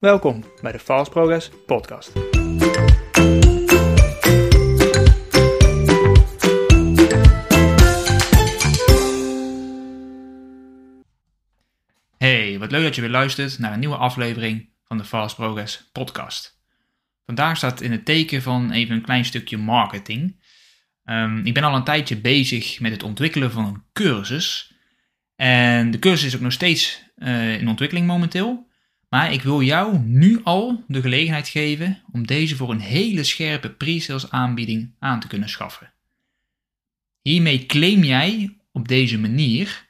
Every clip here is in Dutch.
Welkom bij de Fast Progress Podcast. Hey, wat leuk dat je weer luistert naar een nieuwe aflevering van de Fast Progress Podcast. Vandaag staat in het teken van even een klein stukje marketing. Ehm, ik ben al een tijdje bezig met het ontwikkelen van een cursus. En de cursus is ook nog steeds uh, in ontwikkeling momenteel. Maar ik wil jou nu al de gelegenheid geven om deze voor een hele scherpe pre-sales aanbieding aan te kunnen schaffen. Hiermee claim jij op deze manier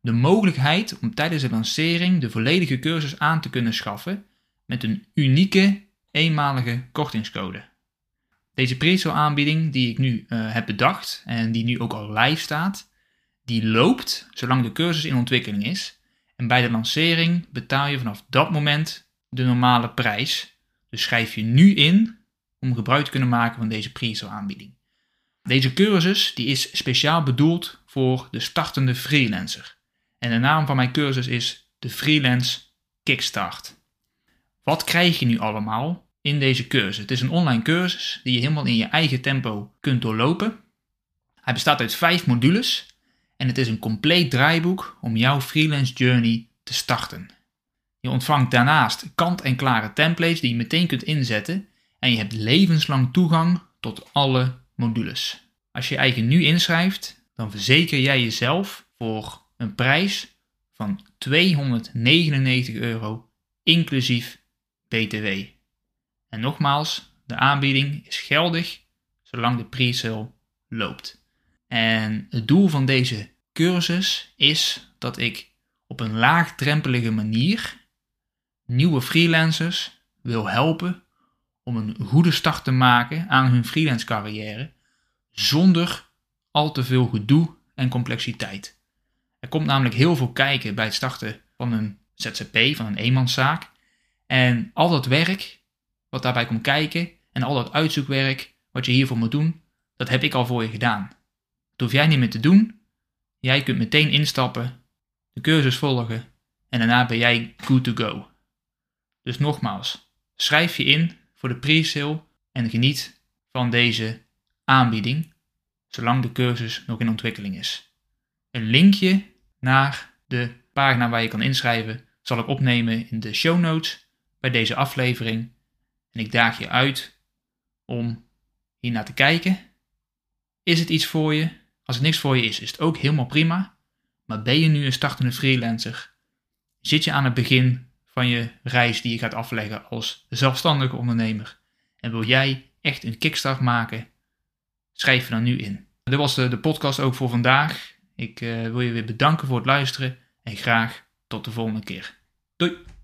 de mogelijkheid om tijdens de lancering de volledige cursus aan te kunnen schaffen met een unieke eenmalige kortingscode. Deze pre-sale aanbieding die ik nu uh, heb bedacht en die nu ook al live staat, die loopt zolang de cursus in ontwikkeling is en bij de lancering betaal je vanaf dat moment de normale prijs. Dus schrijf je nu in om gebruik te kunnen maken van deze pre-sale aanbieding. Deze cursus die is speciaal bedoeld voor de startende freelancer. En de naam van mijn cursus is de Freelance Kickstart. Wat krijg je nu allemaal in deze cursus? Het is een online cursus die je helemaal in je eigen tempo kunt doorlopen. Hij bestaat uit vijf modules en het is een compleet draaiboek om jouw freelance journey te starten. Je ontvangt daarnaast kant-en-klare templates die je meteen kunt inzetten en je hebt levenslang toegang tot alle modules. Als je je eigen nu inschrijft, dan verzeker jij jezelf voor een prijs van 299 euro inclusief BTW. En nogmaals, de aanbieding is geldig zolang de pre-sale loopt. En het doel van deze cursus is dat ik op een laagdrempelige manier nieuwe freelancers wil helpen om een goede start te maken aan hun freelance carrière zonder al te veel gedoe en complexiteit. Er komt namelijk heel veel kijken bij het starten van een ZZP, van een eenmanszaak. En al dat werk wat daarbij komt kijken en al dat uitzoekwerk wat je hiervoor moet doen, dat heb ik al voor je gedaan. Dat hoef jij niet meer te doen. Jij kunt meteen instappen, de cursus volgen en daarna ben jij good to go. Dus nogmaals, schrijf je in voor de pre-sale en geniet van deze aanbieding, zolang de cursus nog in ontwikkeling is. Een linkje naar de pagina waar je kan inschrijven zal ik opnemen in de show notes bij deze aflevering. En ik daag je uit om hier naar te kijken. Is het iets voor je? Als het niks voor je is, is het ook helemaal prima. Maar ben je nu een startende freelancer? Zit je aan het begin van je reis die je gaat afleggen als zelfstandige ondernemer? En wil jij echt een kickstart maken? Schrijf je dan nu in. Dit was de, de podcast ook voor vandaag. Ik uh, wil je weer bedanken voor het luisteren en graag tot de volgende keer. Doei!